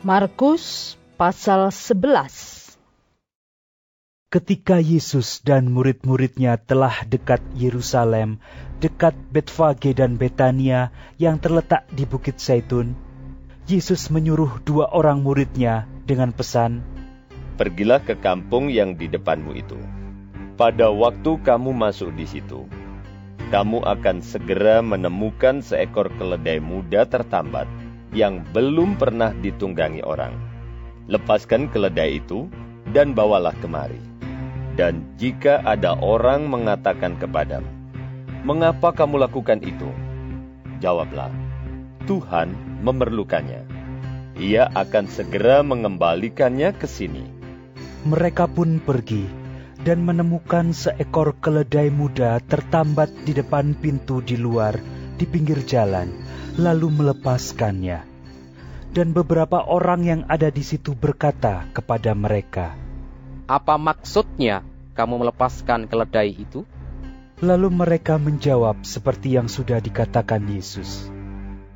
Markus pasal 11 Ketika Yesus dan murid-muridnya telah dekat Yerusalem, dekat Betfage dan Betania yang terletak di Bukit Zaitun, Yesus menyuruh dua orang muridnya dengan pesan, Pergilah ke kampung yang di depanmu itu. Pada waktu kamu masuk di situ, kamu akan segera menemukan seekor keledai muda tertambat yang belum pernah ditunggangi orang. Lepaskan keledai itu dan bawalah kemari. Dan jika ada orang mengatakan kepadamu, "Mengapa kamu lakukan itu?" Jawablah, "Tuhan memerlukannya. Ia akan segera mengembalikannya ke sini." Mereka pun pergi dan menemukan seekor keledai muda tertambat di depan pintu di luar di pinggir jalan, lalu melepaskannya. Dan beberapa orang yang ada di situ berkata kepada mereka, Apa maksudnya kamu melepaskan keledai itu? Lalu mereka menjawab seperti yang sudah dikatakan Yesus.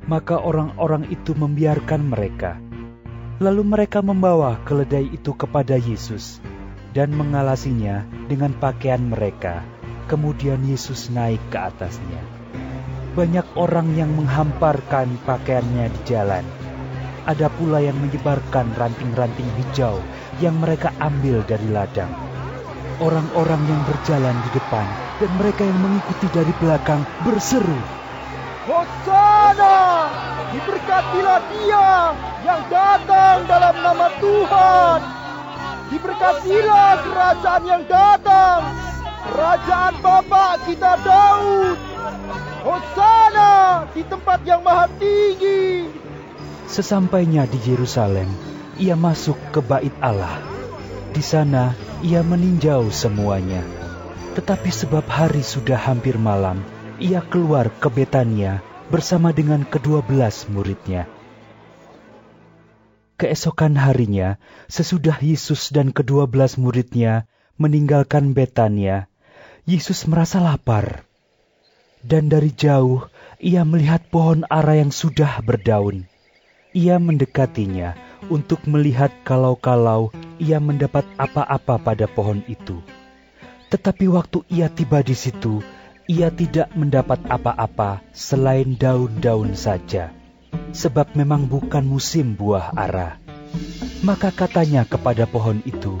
Maka orang-orang itu membiarkan mereka. Lalu mereka membawa keledai itu kepada Yesus dan mengalasinya dengan pakaian mereka. Kemudian Yesus naik ke atasnya. Banyak orang yang menghamparkan pakaiannya di jalan. Ada pula yang menyebarkan ranting-ranting hijau yang mereka ambil dari ladang. Orang-orang yang berjalan di depan dan mereka yang mengikuti dari belakang berseru, Hosana! Diberkatilah dia yang datang dalam nama Tuhan. Diberkatilah kerajaan yang datang. Kerajaan Bapa kita Daud. Hosana di tempat yang maha tinggi. Sesampainya di Yerusalem, ia masuk ke bait Allah. Di sana ia meninjau semuanya. Tetapi sebab hari sudah hampir malam, ia keluar ke Betania bersama dengan kedua belas muridnya. Keesokan harinya, sesudah Yesus dan kedua belas muridnya meninggalkan Betania, Yesus merasa lapar. Dan dari jauh, ia melihat pohon ara yang sudah berdaun. Ia mendekatinya untuk melihat kalau-kalau ia mendapat apa-apa pada pohon itu. Tetapi waktu ia tiba di situ, ia tidak mendapat apa-apa selain daun-daun saja, sebab memang bukan musim buah ara. Maka katanya kepada pohon itu,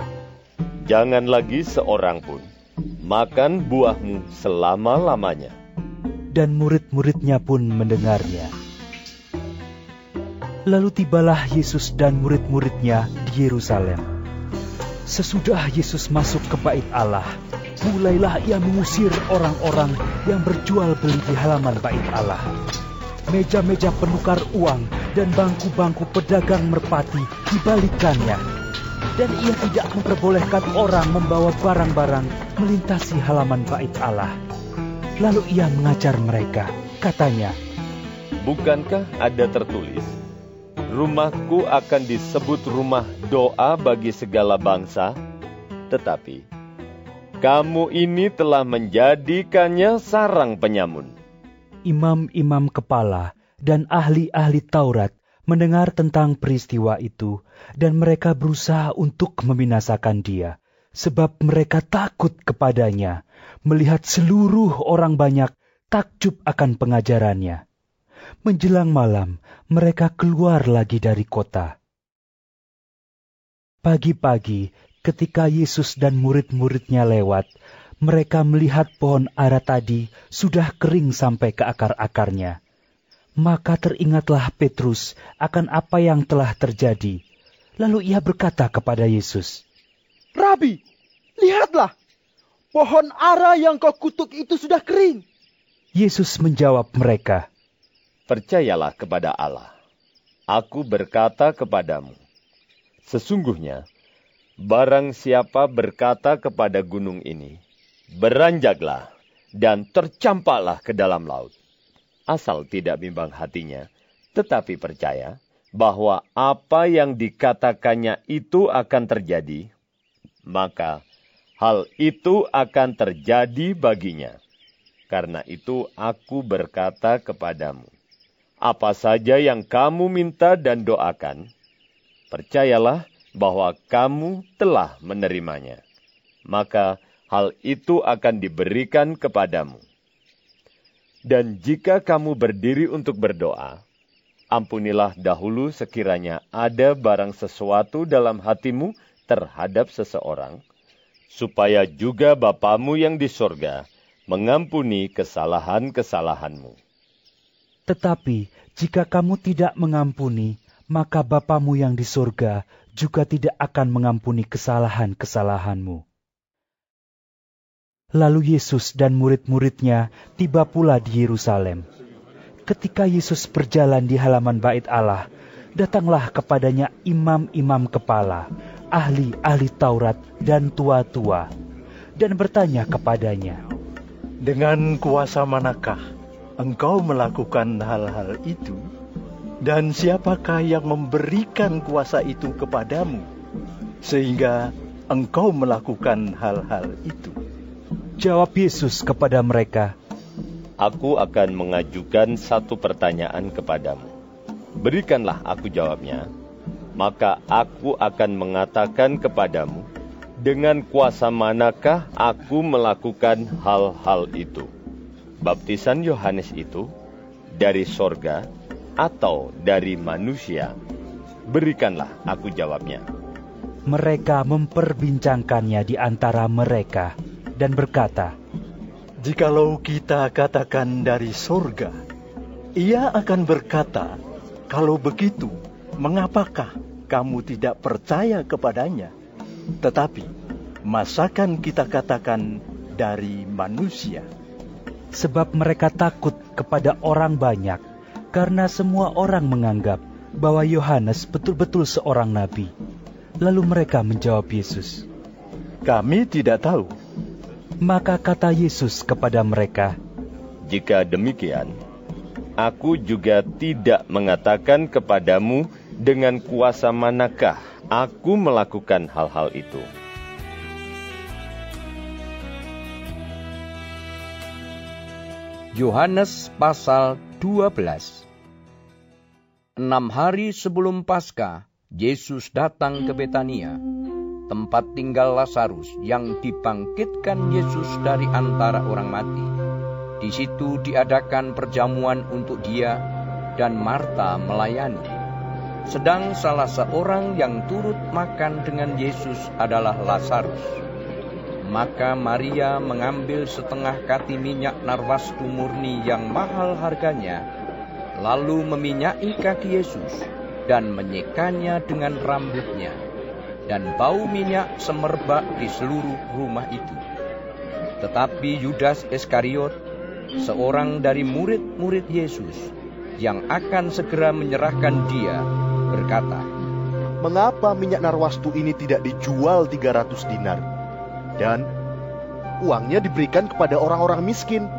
Jangan lagi seorang pun makan buahmu selama-lamanya. Dan murid-muridnya pun mendengarnya. Lalu tibalah Yesus dan murid-muridnya di Yerusalem. Sesudah Yesus masuk ke bait Allah, mulailah ia mengusir orang-orang yang berjual beli di halaman bait Allah. Meja-meja penukar uang dan bangku-bangku pedagang merpati dibalikannya. Dan ia tidak memperbolehkan orang membawa barang-barang melintasi halaman bait Allah. Lalu ia mengajar mereka, katanya, Bukankah ada tertulis, Rumahku akan disebut rumah doa bagi segala bangsa, tetapi kamu ini telah menjadikannya sarang penyamun. imam-imam kepala dan ahli-ahli Taurat mendengar tentang peristiwa itu dan mereka berusaha untuk membinasakan dia sebab mereka takut kepadanya melihat seluruh orang banyak takjub akan pengajarannya. Menjelang malam, mereka keluar lagi dari kota. Pagi-pagi, ketika Yesus dan murid-muridnya lewat, mereka melihat pohon ara tadi sudah kering sampai ke akar-akarnya. Maka teringatlah Petrus akan apa yang telah terjadi. Lalu ia berkata kepada Yesus, Rabi, lihatlah. Pohon ara yang kau kutuk itu sudah kering. Yesus menjawab mereka, Percayalah kepada Allah. Aku berkata kepadamu, sesungguhnya barang siapa berkata kepada gunung ini, beranjaklah dan tercampaklah ke dalam laut. Asal tidak bimbang hatinya, tetapi percaya bahwa apa yang dikatakannya itu akan terjadi, maka hal itu akan terjadi baginya. Karena itu aku berkata kepadamu, apa saja yang kamu minta dan doakan, percayalah bahwa kamu telah menerimanya. Maka hal itu akan diberikan kepadamu. Dan jika kamu berdiri untuk berdoa, ampunilah dahulu sekiranya ada barang sesuatu dalam hatimu terhadap seseorang, supaya juga Bapamu yang di sorga mengampuni kesalahan-kesalahanmu. Tetapi jika kamu tidak mengampuni, maka Bapamu yang di surga juga tidak akan mengampuni kesalahan-kesalahanmu. Lalu Yesus dan murid-muridnya tiba pula di Yerusalem. Ketika Yesus berjalan di halaman bait Allah, datanglah kepadanya imam-imam kepala, ahli-ahli Taurat dan tua-tua, dan bertanya kepadanya, dengan kuasa manakah engkau melakukan hal-hal itu? Dan siapakah yang memberikan kuasa itu kepadamu, sehingga engkau melakukan hal-hal itu? Jawab Yesus kepada mereka, Aku akan mengajukan satu pertanyaan kepadamu. Berikanlah aku jawabnya, maka aku akan mengatakan kepadamu, dengan kuasa manakah aku melakukan hal-hal itu? Baptisan Yohanes itu dari sorga atau dari manusia? Berikanlah aku jawabnya. Mereka memperbincangkannya di antara mereka dan berkata, Jikalau kita katakan dari sorga, ia akan berkata, kalau begitu, mengapakah kamu tidak percaya kepadanya? Tetapi, masakan kita katakan dari manusia? Sebab mereka takut kepada orang banyak, karena semua orang menganggap bahwa Yohanes betul-betul seorang nabi. Lalu mereka menjawab Yesus, Kami tidak tahu. Maka kata Yesus kepada mereka, Jika demikian, aku juga tidak mengatakan kepadamu dengan kuasa manakah aku melakukan hal-hal itu. Yohanes pasal 12 Enam hari sebelum Paskah, Yesus datang ke Betania, tempat tinggal Lazarus yang dibangkitkan Yesus dari antara orang mati. Di situ diadakan perjamuan untuk dia dan Marta melayani. Sedang salah seorang yang turut makan dengan Yesus adalah Lazarus. Maka Maria mengambil setengah kati minyak narwastu murni yang mahal harganya, lalu meminyaki kaki Yesus dan menyekanya dengan rambutnya. Dan bau minyak semerbak di seluruh rumah itu. Tetapi Yudas Iskariot, seorang dari murid-murid Yesus, yang akan segera menyerahkan dia, berkata, Mengapa minyak narwastu ini tidak dijual 300 dinar? Dan uangnya diberikan kepada orang-orang miskin.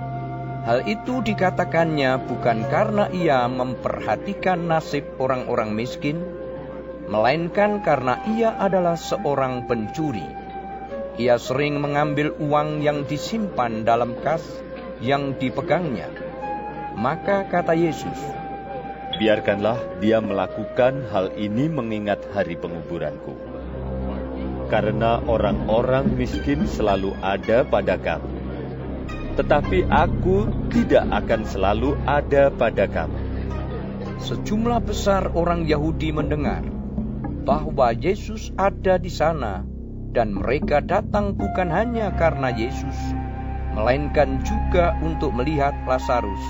Hal itu dikatakannya bukan karena ia memperhatikan nasib orang-orang miskin, melainkan karena ia adalah seorang pencuri. Ia sering mengambil uang yang disimpan dalam kas yang dipegangnya. Maka kata Yesus, Biarkanlah dia melakukan hal ini mengingat hari penguburanku. Karena orang-orang miskin selalu ada pada kamu. Tetapi aku tidak akan selalu ada pada kamu. Sejumlah besar orang Yahudi mendengar bahwa Yesus ada di sana dan mereka datang bukan hanya karena Yesus, melainkan juga untuk melihat Lazarus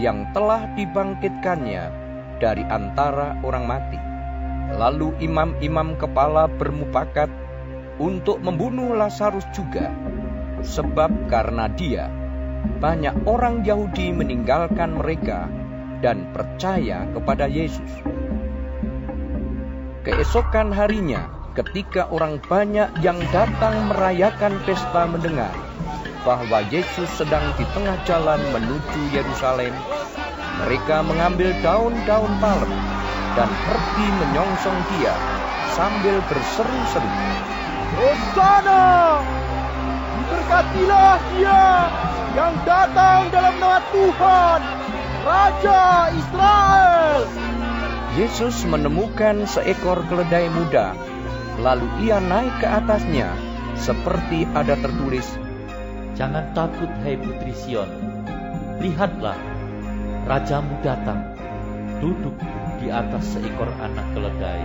yang telah dibangkitkannya dari antara orang mati. Lalu imam-imam kepala bermupakat untuk membunuh Lazarus juga, sebab karena dia banyak orang Yahudi meninggalkan mereka dan percaya kepada Yesus. Keesokan harinya, ketika orang banyak yang datang merayakan pesta mendengar bahwa Yesus sedang di tengah jalan menuju Yerusalem, mereka mengambil daun-daun palem dan pergi menyongsong dia sambil berseru-seru. Hosana! Diberkatilah dia yang datang dalam nama Tuhan, Raja Israel. Yesus menemukan seekor keledai muda, lalu ia naik ke atasnya, seperti ada tertulis, Jangan takut, hai putri Sion. Lihatlah, rajamu datang, duduk di atas seekor anak keledai.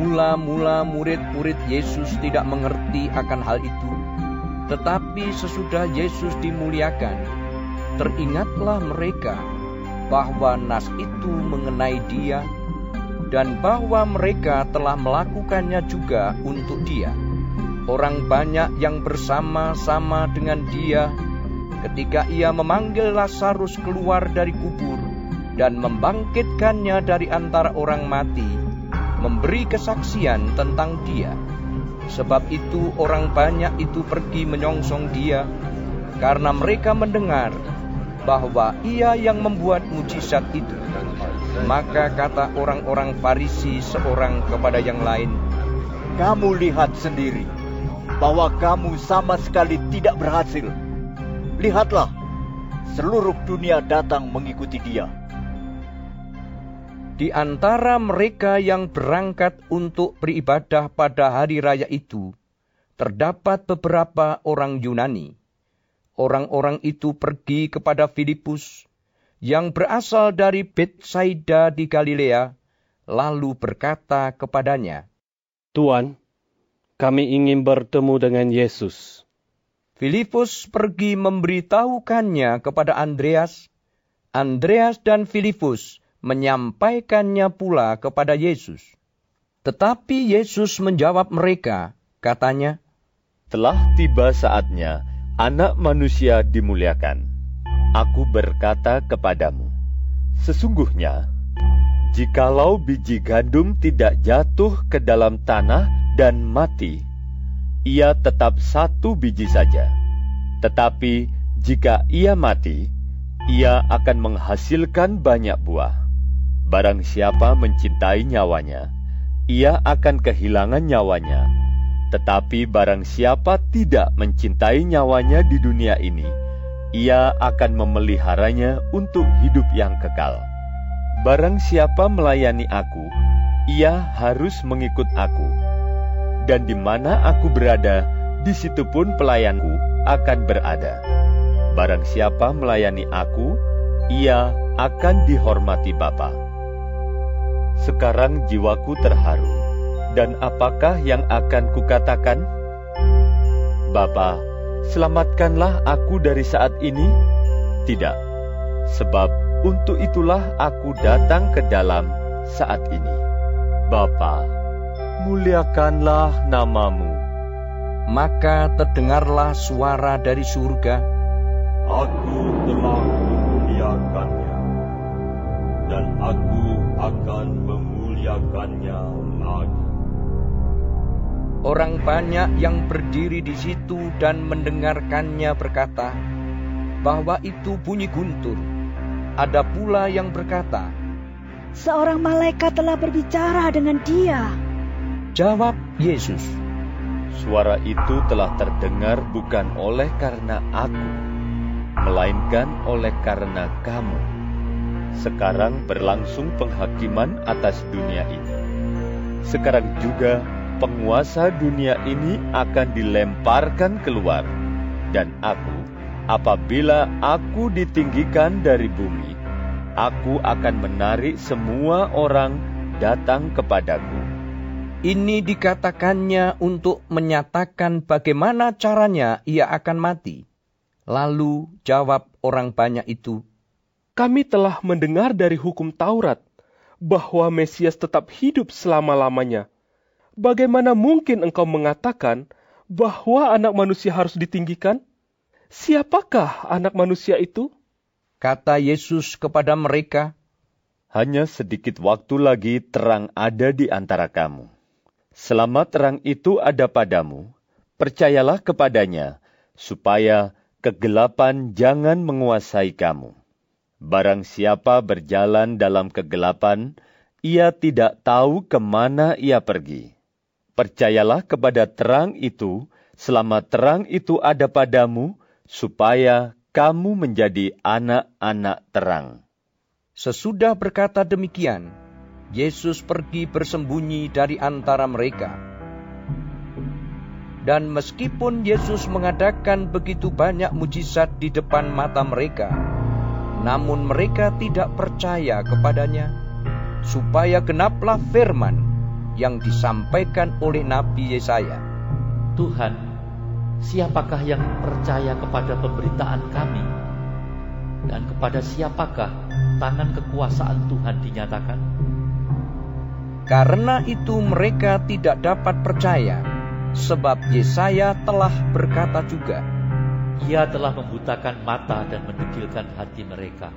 Mula-mula murid-murid Yesus tidak mengerti akan hal itu, tetapi sesudah Yesus dimuliakan, teringatlah mereka bahwa nas itu mengenai Dia dan bahwa mereka telah melakukannya juga untuk Dia. Orang banyak yang bersama-sama dengan Dia ketika Ia memanggil Lazarus keluar dari kubur dan membangkitkannya dari antara orang mati, memberi kesaksian tentang Dia. Sebab itu, orang banyak itu pergi menyongsong Dia karena mereka mendengar bahwa ia yang membuat mujizat itu. Maka kata orang-orang Farisi seorang kepada yang lain, Kamu lihat sendiri bahwa kamu sama sekali tidak berhasil. Lihatlah, seluruh dunia datang mengikuti dia. Di antara mereka yang berangkat untuk beribadah pada hari raya itu, terdapat beberapa orang Yunani orang-orang itu pergi kepada Filipus yang berasal dari Betsaida di Galilea, lalu berkata kepadanya, Tuan, kami ingin bertemu dengan Yesus. Filipus pergi memberitahukannya kepada Andreas. Andreas dan Filipus menyampaikannya pula kepada Yesus. Tetapi Yesus menjawab mereka, katanya, Telah tiba saatnya anak manusia dimuliakan. Aku berkata kepadamu, sesungguhnya, jikalau biji gandum tidak jatuh ke dalam tanah dan mati, ia tetap satu biji saja. Tetapi jika ia mati, ia akan menghasilkan banyak buah. Barang siapa mencintai nyawanya, ia akan kehilangan nyawanya tetapi barang siapa tidak mencintai nyawanya di dunia ini, ia akan memeliharanya untuk hidup yang kekal. Barang siapa melayani aku, ia harus mengikut aku. Dan di mana aku berada, di situ pun pelayanku akan berada. Barang siapa melayani aku, ia akan dihormati Bapa. Sekarang jiwaku terharu dan apakah yang akan kukatakan? Bapa, selamatkanlah aku dari saat ini? Tidak, sebab untuk itulah aku datang ke dalam saat ini. Bapa, muliakanlah namamu. Maka terdengarlah suara dari surga. Aku telah memuliakannya, dan aku akan memuliakannya lagi. Orang banyak yang berdiri di situ dan mendengarkannya berkata bahwa itu bunyi guntur. Ada pula yang berkata, Seorang malaikat telah berbicara dengan dia. Jawab Yesus, Suara itu telah terdengar bukan oleh karena aku, melainkan oleh karena kamu. Sekarang berlangsung penghakiman atas dunia ini. Sekarang juga penguasa dunia ini akan dilemparkan keluar, dan aku, apabila aku ditinggikan dari bumi, aku akan menarik semua orang datang kepadaku. Ini dikatakannya untuk menyatakan bagaimana caranya ia akan mati. Lalu jawab orang banyak itu, Kami telah mendengar dari hukum Taurat bahwa Mesias tetap hidup selama-lamanya bagaimana mungkin engkau mengatakan bahwa anak manusia harus ditinggikan? Siapakah anak manusia itu? Kata Yesus kepada mereka, Hanya sedikit waktu lagi terang ada di antara kamu. Selama terang itu ada padamu, percayalah kepadanya, supaya kegelapan jangan menguasai kamu. Barang siapa berjalan dalam kegelapan, ia tidak tahu ke mana ia pergi. Percayalah kepada terang itu, selama terang itu ada padamu, supaya kamu menjadi anak-anak terang. Sesudah berkata demikian, Yesus pergi bersembunyi dari antara mereka. Dan meskipun Yesus mengadakan begitu banyak mujizat di depan mata mereka, namun mereka tidak percaya kepadanya, supaya genaplah firman yang disampaikan oleh Nabi Yesaya. Tuhan, siapakah yang percaya kepada pemberitaan kami? Dan kepada siapakah tangan kekuasaan Tuhan dinyatakan? Karena itu mereka tidak dapat percaya, sebab Yesaya telah berkata juga, Ia telah membutakan mata dan mendekilkan hati mereka,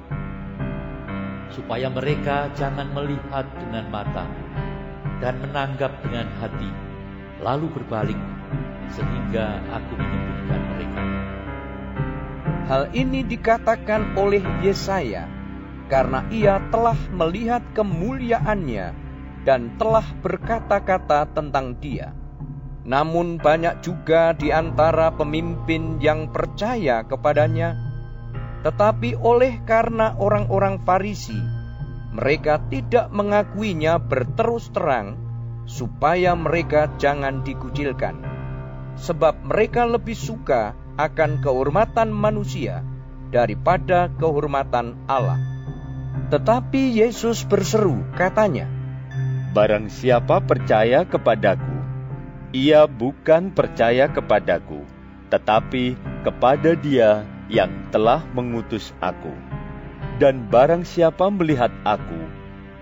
supaya mereka jangan melihat dengan mata dan menanggap dengan hati, lalu berbalik, sehingga aku menyembuhkan mereka. Hal ini dikatakan oleh Yesaya, karena ia telah melihat kemuliaannya dan telah berkata-kata tentang dia. Namun banyak juga di antara pemimpin yang percaya kepadanya, tetapi oleh karena orang-orang Farisi, mereka tidak mengakuinya berterus terang, supaya mereka jangan dikucilkan, sebab mereka lebih suka akan kehormatan manusia daripada kehormatan Allah. Tetapi Yesus berseru, katanya, Barang siapa percaya kepadaku, ia bukan percaya kepadaku, tetapi kepada Dia yang telah mengutus aku. Dan barang siapa melihat aku,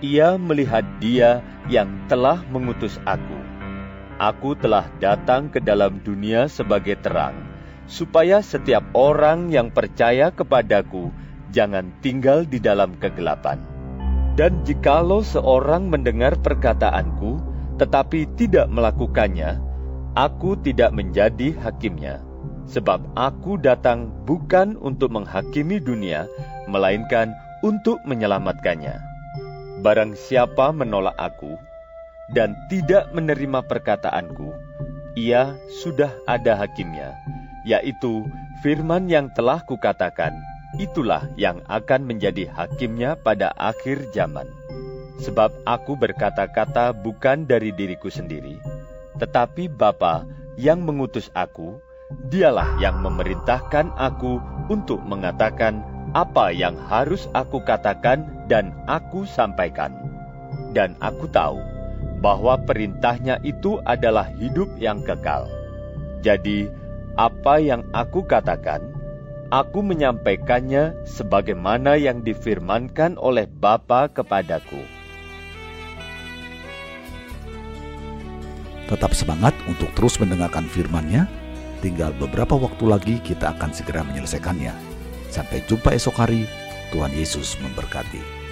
ia melihat Dia yang telah mengutus aku. Aku telah datang ke dalam dunia sebagai terang, supaya setiap orang yang percaya kepadaku jangan tinggal di dalam kegelapan. Dan jikalau seorang mendengar perkataanku, tetapi tidak melakukannya, aku tidak menjadi hakimnya. Sebab aku datang bukan untuk menghakimi dunia, melainkan untuk menyelamatkannya. Barang siapa menolak aku dan tidak menerima perkataanku, ia sudah ada hakimnya, yaitu firman yang telah kukatakan, itulah yang akan menjadi hakimnya pada akhir zaman. Sebab aku berkata-kata bukan dari diriku sendiri, tetapi Bapa yang mengutus aku, dialah yang memerintahkan aku untuk mengatakan apa yang harus aku katakan dan aku sampaikan. Dan aku tahu bahwa perintahnya itu adalah hidup yang kekal. Jadi, apa yang aku katakan, aku menyampaikannya sebagaimana yang difirmankan oleh Bapa kepadaku. Tetap semangat untuk terus mendengarkan firman-Nya. Tinggal beberapa waktu lagi kita akan segera menyelesaikannya. Sampai jumpa esok hari. Tuhan Yesus memberkati.